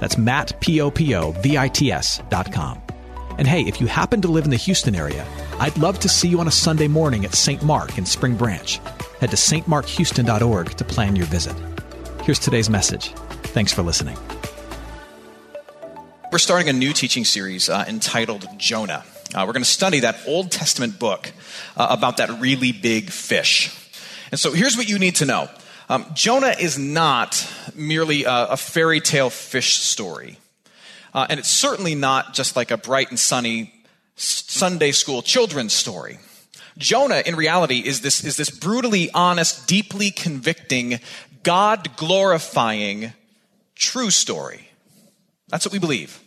That's Matt, P-O-P-O-V-I-T-S dot com. And hey, if you happen to live in the Houston area, I'd love to see you on a Sunday morning at St. Mark in Spring Branch. Head to stmarkhouston.org to plan your visit. Here's today's message. Thanks for listening. We're starting a new teaching series uh, entitled Jonah. Uh, we're going to study that Old Testament book uh, about that really big fish. And so here's what you need to know um, Jonah is not merely a, a fairy tale fish story. Uh, and it's certainly not just like a bright and sunny Sunday school children's story. Jonah, in reality, is this, is this brutally honest, deeply convicting, God glorifying true story. That's what we believe.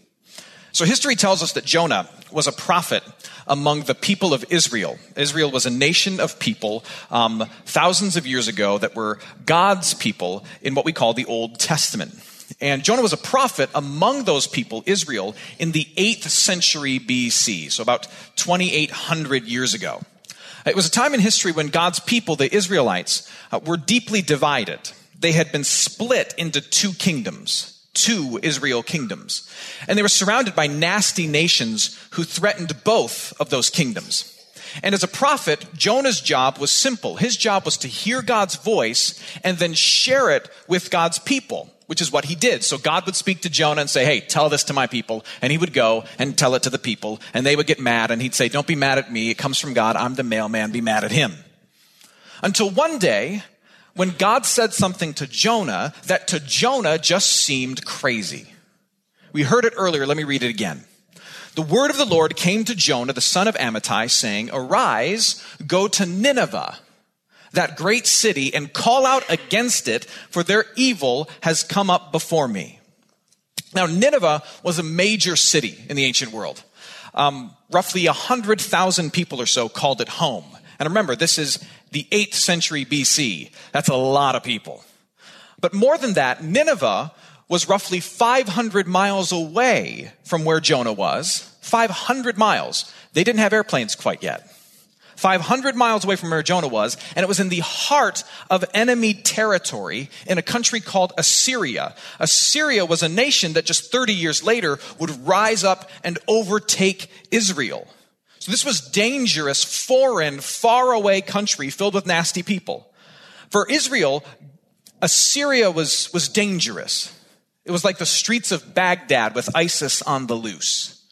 So history tells us that Jonah was a prophet among the people of Israel. Israel was a nation of people um, thousands of years ago that were God's people in what we call the Old Testament. And Jonah was a prophet among those people, Israel, in the 8th century BC, so about 2,800 years ago. It was a time in history when God's people, the Israelites, uh, were deeply divided. They had been split into two kingdoms two Israel kingdoms. And they were surrounded by nasty nations who threatened both of those kingdoms. And as a prophet, Jonah's job was simple. His job was to hear God's voice and then share it with God's people, which is what he did. So God would speak to Jonah and say, Hey, tell this to my people. And he would go and tell it to the people. And they would get mad. And he'd say, Don't be mad at me. It comes from God. I'm the mailman. Be mad at him. Until one day, when God said something to Jonah that to Jonah just seemed crazy. We heard it earlier. Let me read it again. The word of the Lord came to Jonah, the son of Amittai, saying, Arise, go to Nineveh, that great city, and call out against it, for their evil has come up before me. Now, Nineveh was a major city in the ancient world. Um, roughly 100,000 people or so called it home. And remember, this is the 8th century BC. That's a lot of people. But more than that, Nineveh was roughly 500 miles away from where Jonah was. 500 miles. They didn't have airplanes quite yet. 500 miles away from where Jonah was, and it was in the heart of enemy territory in a country called Assyria. Assyria was a nation that just 30 years later would rise up and overtake Israel. So this was dangerous, foreign, far away country filled with nasty people. For Israel, Assyria was, was dangerous. It was like the streets of Baghdad with ISIS on the loose.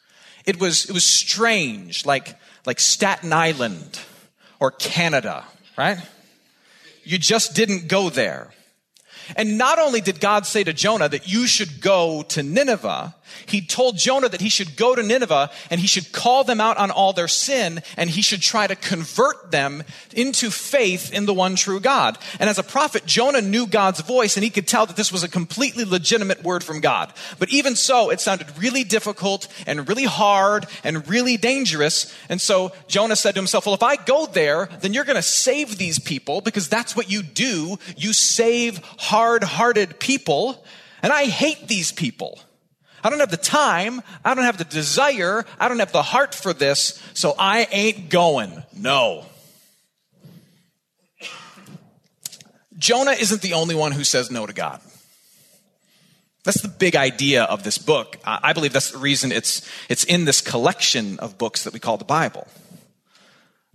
It was, it was strange, like, like Staten Island or Canada, right? You just didn't go there. And not only did God say to Jonah that you should go to Nineveh, he told Jonah that he should go to Nineveh and he should call them out on all their sin and he should try to convert them into faith in the one true God. And as a prophet, Jonah knew God's voice and he could tell that this was a completely legitimate word from God. But even so, it sounded really difficult and really hard and really dangerous. And so Jonah said to himself, well, if I go there, then you're going to save these people because that's what you do. You save hard hearted people. And I hate these people. I don't have the time. I don't have the desire. I don't have the heart for this. So I ain't going. No. Jonah isn't the only one who says no to God. That's the big idea of this book. I believe that's the reason it's, it's in this collection of books that we call the Bible.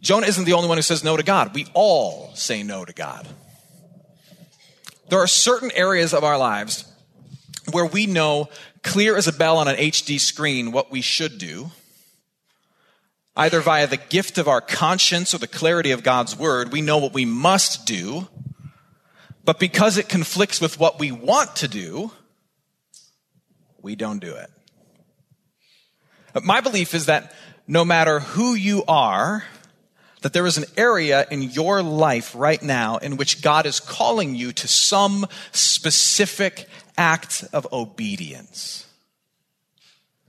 Jonah isn't the only one who says no to God. We all say no to God. There are certain areas of our lives where we know clear as a bell on an HD screen what we should do, either via the gift of our conscience or the clarity of God's word, we know what we must do, but because it conflicts with what we want to do, we don't do it. But my belief is that no matter who you are, that there is an area in your life right now in which God is calling you to some specific act of obedience.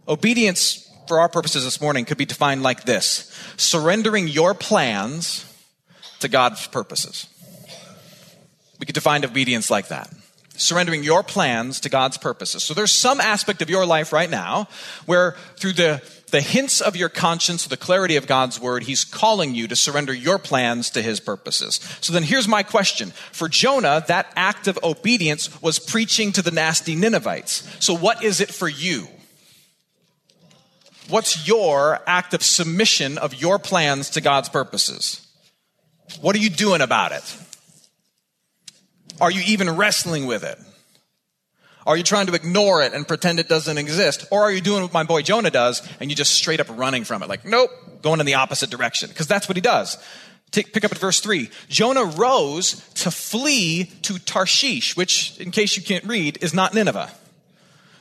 Obedience, for our purposes this morning, could be defined like this surrendering your plans to God's purposes. We could define obedience like that surrendering your plans to God's purposes. So there's some aspect of your life right now where through the, the hints of your conscience, the clarity of God's word, he's calling you to surrender your plans to his purposes. So then here's my question. For Jonah, that act of obedience was preaching to the nasty Ninevites. So what is it for you? What's your act of submission of your plans to God's purposes? What are you doing about it? Are you even wrestling with it? Are you trying to ignore it and pretend it doesn't exist? Or are you doing what my boy Jonah does and you just straight up running from it? Like, nope, going in the opposite direction. Because that's what he does. Take, pick up at verse 3. Jonah rose to flee to Tarshish, which, in case you can't read, is not Nineveh.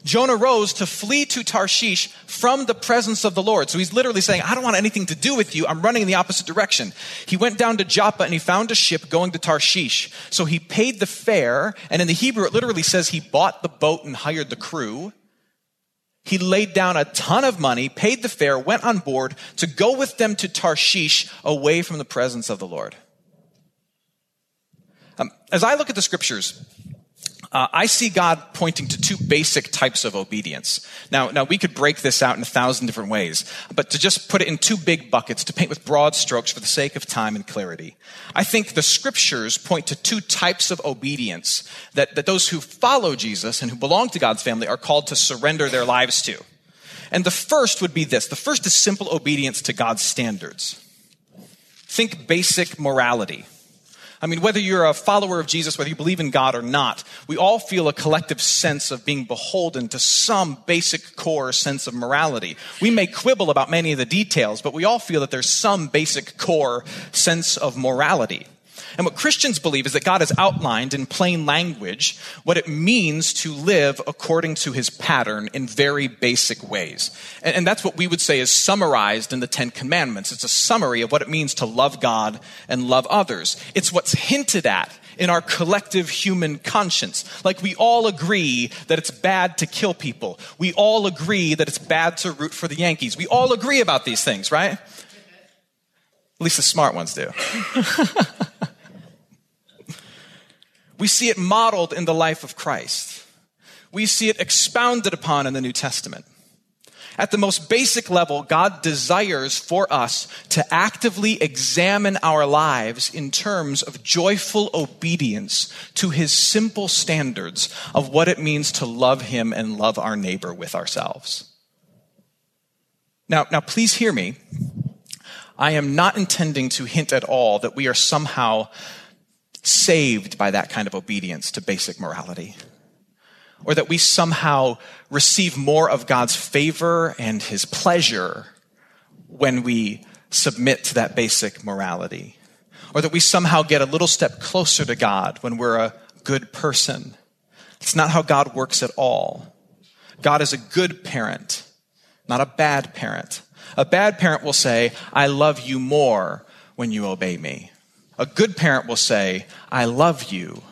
Jonah rose to flee to Tarshish from the presence of the Lord. So he's literally saying, I don't want anything to do with you. I'm running in the opposite direction. He went down to Joppa and he found a ship going to Tarshish. So he paid the fare. And in the Hebrew, it literally says he bought the boat and hired the crew. He laid down a ton of money, paid the fare, went on board to go with them to Tarshish away from the presence of the Lord. Um, as I look at the scriptures, uh, I see God pointing to two basic types of obedience. Now, now we could break this out in a thousand different ways, but to just put it in two big buckets to paint with broad strokes for the sake of time and clarity. I think the scriptures point to two types of obedience that, that those who follow Jesus and who belong to God's family are called to surrender their lives to. And the first would be this. The first is simple obedience to God's standards. Think basic morality. I mean, whether you're a follower of Jesus, whether you believe in God or not, we all feel a collective sense of being beholden to some basic core sense of morality. We may quibble about many of the details, but we all feel that there's some basic core sense of morality. And what Christians believe is that God has outlined in plain language what it means to live according to his pattern in very basic ways. And, and, that's what we would say is summarized in the Ten Commandments. It's a summary of what it means to love God and love others. It's what's hinted at in our collective human conscience. Like we all agree that it's bad to kill people. We all agree that it's bad to root for the Yankees. We all agree about these things, right? At least the smart ones do. We see it modeled in the life of Christ. We see it expounded upon in the New Testament. At the most basic level, God desires for us to actively examine our lives in terms of joyful obedience to his simple standards of what it means to love him and love our neighbor with ourselves. Now, now please hear me. I am not intending to hint at all that we are somehow saved by that kind of obedience to basic morality. Or that we somehow receive more of God's favor and his pleasure when we submit to that basic morality. Or that we somehow get a little step closer to God when we're a good person. It's not how God works at all. God is a good parent, not a bad parent. A bad parent will say, I love you more when you obey me. A good parent will say, I love you,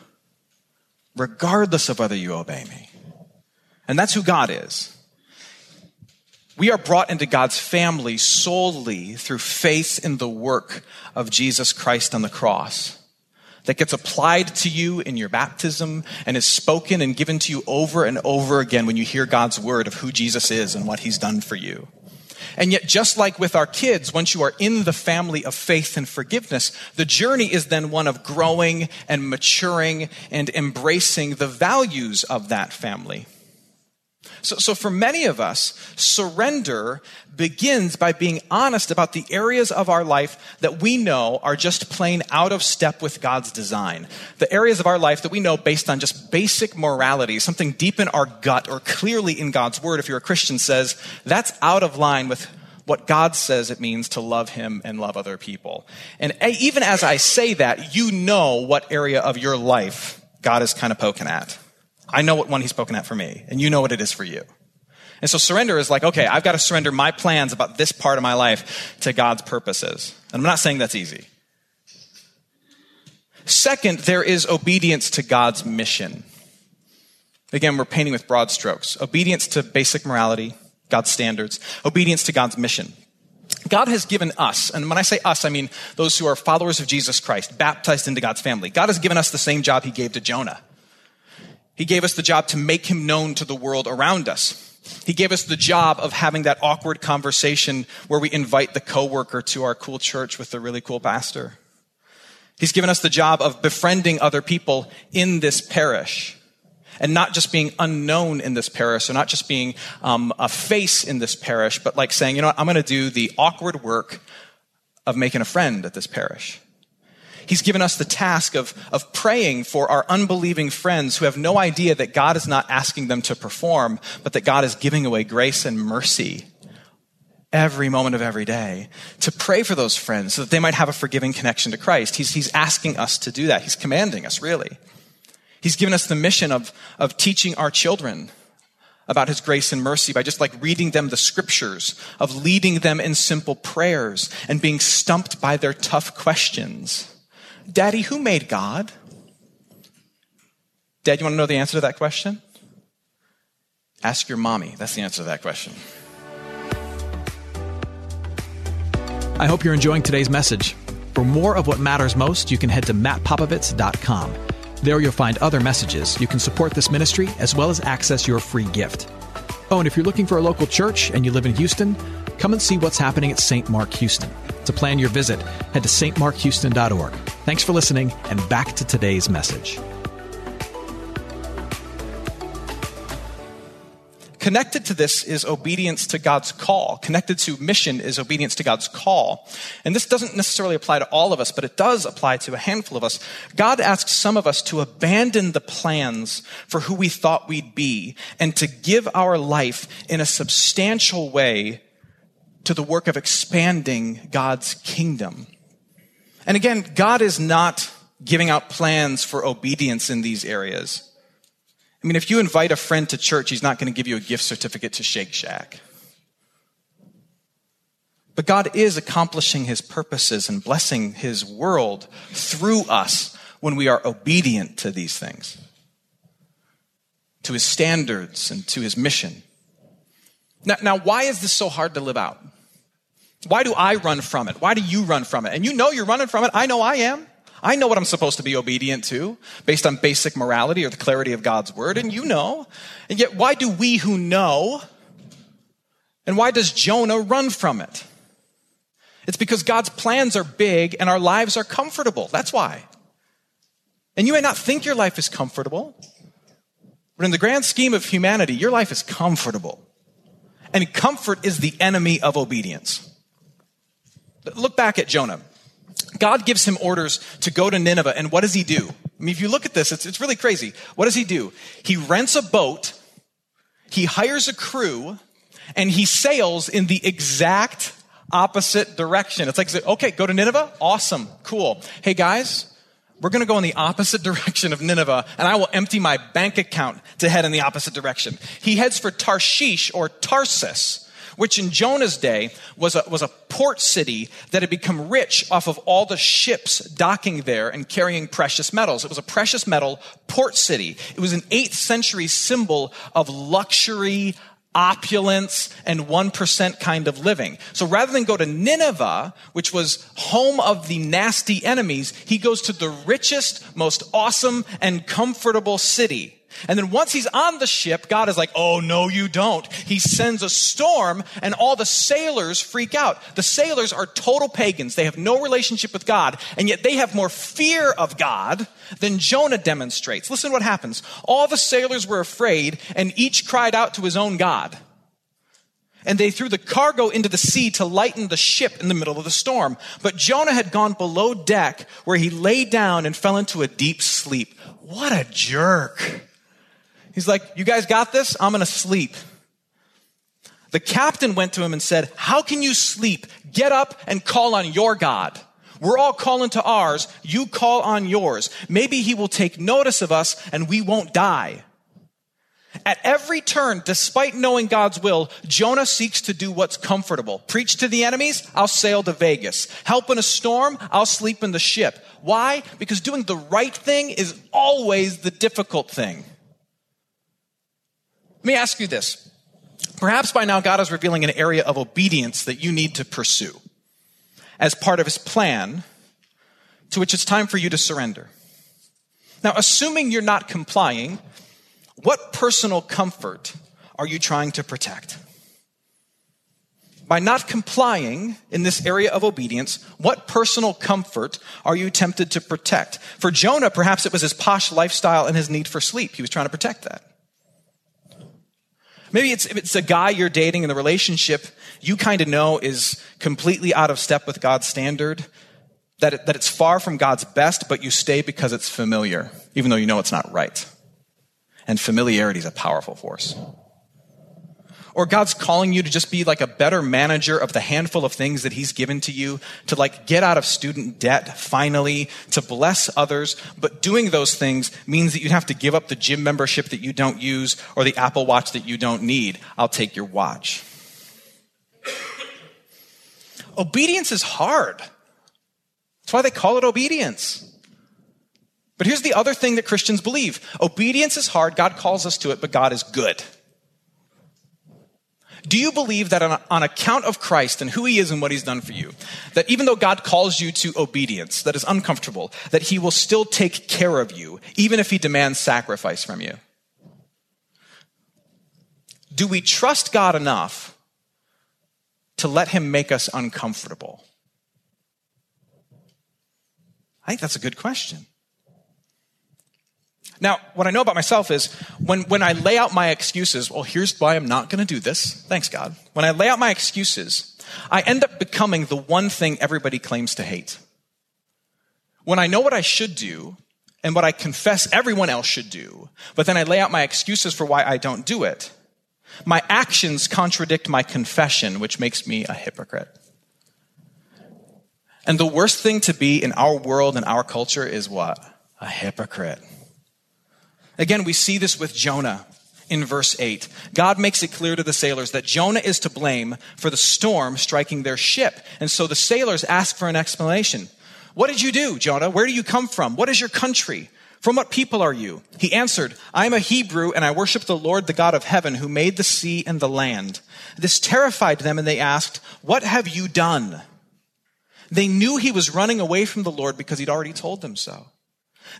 regardless of whether you obey me. And that's who God is. We are brought into God's family solely through faith in the work of Jesus Christ on the cross that gets applied to you in your baptism and is spoken and given to you over and over again when you hear God's word of who Jesus is and what he's done for you. And yet, just like with our kids, once you are in the family of faith and forgiveness, the journey is then one of growing and maturing and embracing the values of that family. So, so for many of us, surrender begins by being honest about the areas of our life that we know are just plain out of step with God's design. The areas of our life that we know based on just basic morality, something deep in our gut or clearly in God's word, if you're a Christian, says that's out of line with what God says it means to love Him and love other people. And even as I say that, you know what area of your life God is kind of poking at. I know what one he's spoken at for me, and you know what it is for you. And so surrender is like, okay, I've got to surrender my plans about this part of my life to God's purposes. And I'm not saying that's easy. Second, there is obedience to God's mission. Again, we're painting with broad strokes. Obedience to basic morality, God's standards, obedience to God's mission. God has given us, and when I say us, I mean those who are followers of Jesus Christ, baptized into God's family. God has given us the same job he gave to Jonah. He gave us the job to make him known to the world around us. He gave us the job of having that awkward conversation where we invite the coworker to our cool church with the really cool pastor. He's given us the job of befriending other people in this parish and not just being unknown in this parish or not just being um, a face in this parish, but like saying, you know what, I'm going to do the awkward work of making a friend at this parish. He's given us the task of, of praying for our unbelieving friends who have no idea that God is not asking them to perform, but that God is giving away grace and mercy every moment of every day. To pray for those friends so that they might have a forgiving connection to Christ. He's, he's asking us to do that. He's commanding us, really. He's given us the mission of, of teaching our children about his grace and mercy by just like reading them the scriptures, of leading them in simple prayers and being stumped by their tough questions. Daddy, who made God? Dad, you want to know the answer to that question? Ask your mommy. That's the answer to that question. I hope you're enjoying today's message. For more of what matters most, you can head to mattpopovits.com. There you'll find other messages. You can support this ministry as well as access your free gift. Oh, and if you're looking for a local church and you live in Houston, come and see what's happening at St. Mark Houston. To plan your visit, head to stmarkhouston.org. Thanks for listening, and back to today's message. Connected to this is obedience to God's call. Connected to mission is obedience to God's call. And this doesn't necessarily apply to all of us, but it does apply to a handful of us. God asks some of us to abandon the plans for who we thought we'd be and to give our life in a substantial way to the work of expanding God's kingdom. And again, God is not giving out plans for obedience in these areas. I mean, if you invite a friend to church, he's not going to give you a gift certificate to Shake Shack. But God is accomplishing his purposes and blessing his world through us when we are obedient to these things, to his standards and to his mission. Now, now, why is this so hard to live out? Why do I run from it? Why do you run from it? And you know you're running from it. I know I am. I know what I'm supposed to be obedient to based on basic morality or the clarity of God's word, and you know. And yet, why do we who know, and why does Jonah run from it? It's because God's plans are big and our lives are comfortable. That's why. And you may not think your life is comfortable, but in the grand scheme of humanity, your life is comfortable. And comfort is the enemy of obedience. Look back at Jonah. God gives him orders to go to Nineveh, and what does he do? I mean, if you look at this, it's, it's really crazy. What does he do? He rents a boat, he hires a crew, and he sails in the exact opposite direction. It's like, okay, go to Nineveh? Awesome, cool. Hey guys, we're going to go in the opposite direction of Nineveh, and I will empty my bank account to head in the opposite direction. He heads for Tarshish or Tarsus which in Jonah's day was a, was a port city that had become rich off of all the ships docking there and carrying precious metals. It was a precious metal port city. It was an 8th century symbol of luxury, opulence, and 1% kind of living. So rather than go to Nineveh, which was home of the nasty enemies, he goes to the richest, most awesome, and comfortable city. And then once he's on the ship, God is like, oh, no, you don't. He sends a storm and all the sailors freak out. The sailors are total pagans. They have no relationship with God, and yet they have more fear of God than Jonah demonstrates. Listen to what happens. All the sailors were afraid, and each cried out to his own God. And they threw the cargo into the sea to lighten the ship in the middle of the storm. But Jonah had gone below deck where he lay down and fell into a deep sleep. What a jerk. He's like, You guys got this? I'm going to sleep. The captain went to him and said, How can you sleep? Get up and call on your God. We're all calling to ours. You call on yours. Maybe he will take notice of us and we won't die. At every turn, despite knowing God's will, Jonah seeks to do what's comfortable. Preach to the enemies, I'll sail to Vegas. Help in a storm, I'll sleep in the ship. Why? Because doing the right thing is always the difficult thing. Let me ask you this. Perhaps by now God is revealing an area of obedience that you need to pursue as part of his plan to which it's time for you to surrender. Now, assuming you're not complying, what personal comfort are you trying to protect? By not complying in this area of obedience, what personal comfort are you tempted to protect? For Jonah, perhaps it was his posh lifestyle and his need for sleep. He was trying to protect that. Maybe it's, if it's a guy you're dating in the relationship you kind of know is completely out of step with God's standard, that, it, that it's far from God's best, but you stay because it's familiar, even though you know it's not right. And familiarity is a powerful force. Or God's calling you to just be like a better manager of the handful of things that He's given to you, to like get out of student debt finally, to bless others. But doing those things means that you have to give up the gym membership that you don't use or the Apple Watch that you don't need. I'll take your watch. Obedience is hard. That's why they call it obedience. But here's the other thing that Christians believe obedience is hard. God calls us to it, but God is good. Do you believe that on, on, account of Christ and who he is and what he's done for you, that even though God calls you to obedience that is uncomfortable, that he will still take care of you, even if he demands sacrifice from you? Do we trust God enough to let him make us uncomfortable? I think that's a good question. Now, what I know about myself is when, when I lay out my excuses, well, here's why I'm not going to do this. Thanks, God. When I lay out my excuses, I end up becoming the one thing everybody claims to hate. When I know what I should do and what I confess everyone else should do, but then I lay out my excuses for why I don't do it, my actions contradict my confession, which makes me a hypocrite. And the worst thing to be in our world and our culture is what? A hypocrite. Again, we see this with Jonah in verse 8. God makes it clear to the sailors that Jonah is to blame for the storm striking their ship. And so the sailors ask for an explanation. What did you do, Jonah? Where do you come from? What is your country? From what people are you? He answered, I am a Hebrew and I worship the Lord, the God of heaven, who made the sea and the land. This terrified them and they asked, What have you done? They knew he was running away from the Lord because he'd already told them so.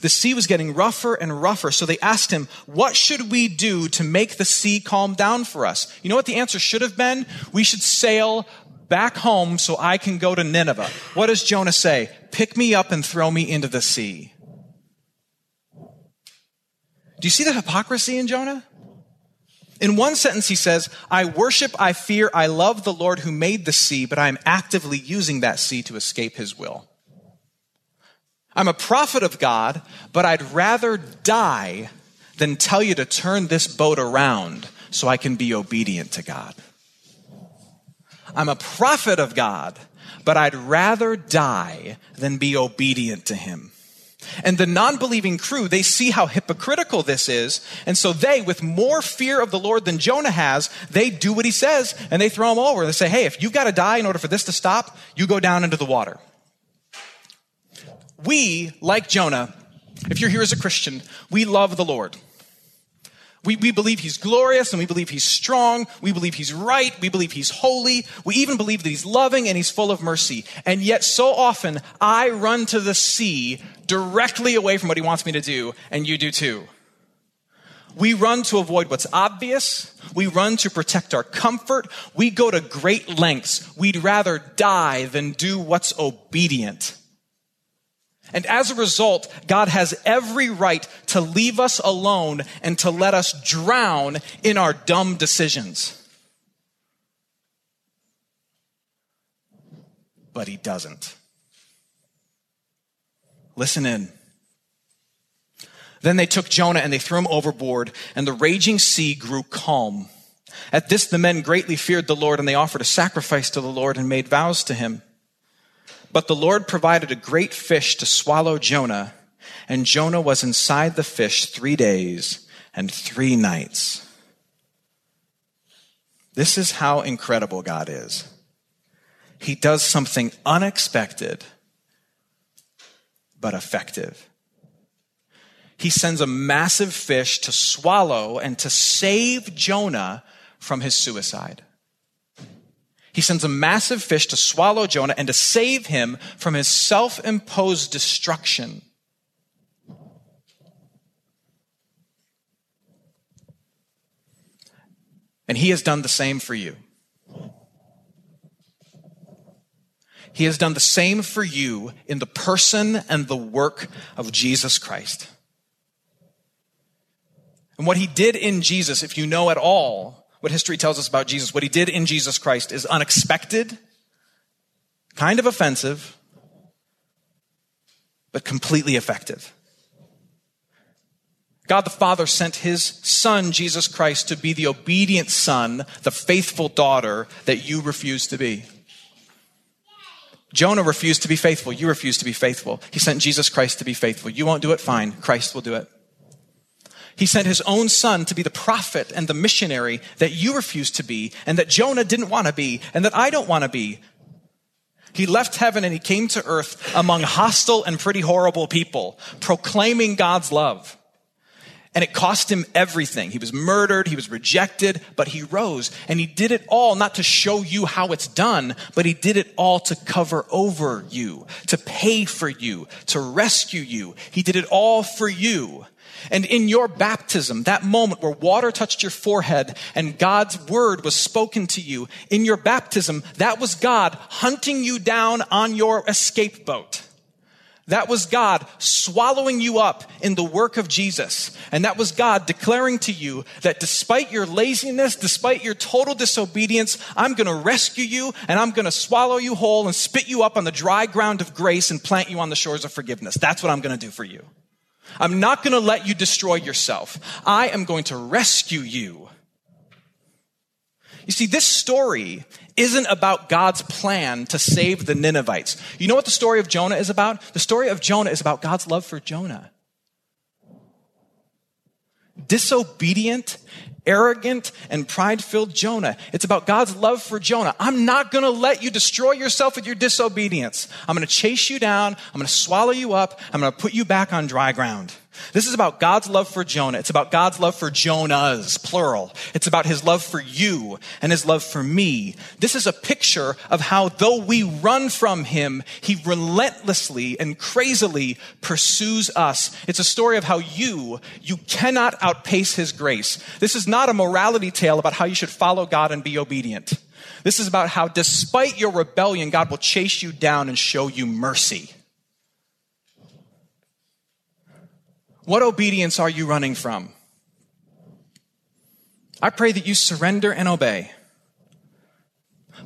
The sea was getting rougher and rougher, so they asked him, What should we do to make the sea calm down for us? You know what the answer should have been? We should sail back home so I can go to Nineveh. What does Jonah say? Pick me up and throw me into the sea. Do you see the hypocrisy in Jonah? In one sentence, he says, I worship, I fear, I love the Lord who made the sea, but I am actively using that sea to escape his will. I'm a prophet of God, but I'd rather die than tell you to turn this boat around so I can be obedient to God. I'm a prophet of God, but I'd rather die than be obedient to him. And the non believing crew, they see how hypocritical this is. And so they, with more fear of the Lord than Jonah has, they do what he says and they throw him over. They say, hey, if you've got to die in order for this to stop, you go down into the water. We, like Jonah, if you're here as a Christian, we love the Lord. We, we believe he's glorious and we believe he's strong. We believe he's right. We believe he's holy. We even believe that he's loving and he's full of mercy. And yet, so often, I run to the sea directly away from what he wants me to do, and you do too. We run to avoid what's obvious. We run to protect our comfort. We go to great lengths. We'd rather die than do what's obedient. And as a result, God has every right to leave us alone and to let us drown in our dumb decisions. But He doesn't. Listen in. Then they took Jonah and they threw him overboard, and the raging sea grew calm. At this, the men greatly feared the Lord, and they offered a sacrifice to the Lord and made vows to him. But the Lord provided a great fish to swallow Jonah, and Jonah was inside the fish three days and three nights. This is how incredible God is. He does something unexpected, but effective. He sends a massive fish to swallow and to save Jonah from his suicide. He sends a massive fish to swallow Jonah and to save him from his self imposed destruction. And he has done the same for you. He has done the same for you in the person and the work of Jesus Christ. And what he did in Jesus, if you know at all what history tells us about Jesus, what he did in Jesus Christ is unexpected, kind of offensive, but completely effective. God the Father sent his son, Jesus Christ, to be the obedient son, the faithful daughter that you refuse to be. Jonah refused to be faithful. You refuse to be faithful. He sent Jesus Christ to be faithful. You won't do it? Fine. Christ will do it. He sent his own son to be the prophet and the missionary that you refuse to be, and that Jonah didn't want to be, and that I don't want to be. He left heaven and he came to earth among hostile and pretty horrible people, proclaiming God's love. And it cost him everything. He was murdered, he was rejected, but he rose. And he did it all not to show you how it's done, but he did it all to cover over you, to pay for you, to rescue you. He did it all for you. And in your baptism, that moment where water touched your forehead and God's word was spoken to you, in your baptism, that was God hunting you down on your escape boat. That was God swallowing you up in the work of Jesus. And that was God declaring to you that despite your laziness, despite your total disobedience, I'm going to rescue you and I'm going to swallow you whole and spit you up on the dry ground of grace and plant you on the shores of forgiveness. That's what I'm going to do for you. I'm not going to let you destroy yourself. I am going to rescue you. You see, this story isn't about God's plan to save the Ninevites. You know what the story of Jonah is about? The story of Jonah is about God's love for Jonah. Disobedient, arrogant, and pride filled Jonah. It's about God's love for Jonah. I'm not going to let you destroy yourself with your disobedience. I'm going to chase you down. I'm going to swallow you up. I'm going to put you back on dry ground. This is about God's love for Jonah. It's about God's love for Jonahs, plural. It's about his love for you and his love for me. This is a picture of how, though we run from him, he relentlessly and crazily pursues us. It's a story of how you, you cannot outpace his grace. This is not a morality tale about how you should follow God and be obedient. This is about how, despite your rebellion, God will chase you down and show you mercy. What obedience are you running from? I pray that you surrender and obey.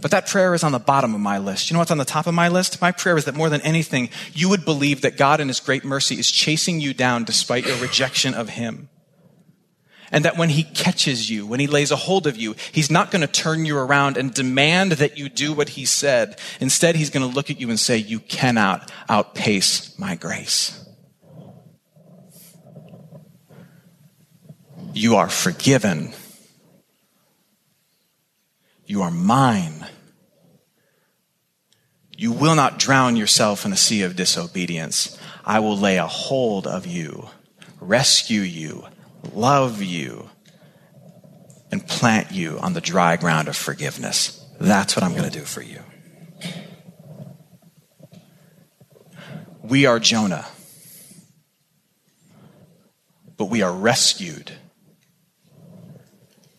But that prayer is on the bottom of my list. You know what's on the top of my list? My prayer is that more than anything, you would believe that God in His great mercy is chasing you down despite your rejection of Him. And that when He catches you, when He lays a hold of you, He's not going to turn you around and demand that you do what He said. Instead, He's going to look at you and say, You cannot outpace my grace. You are forgiven. You are mine. You will not drown yourself in a sea of disobedience. I will lay a hold of you, rescue you, love you, and plant you on the dry ground of forgiveness. That's what I'm going to do for you. We are Jonah, but we are rescued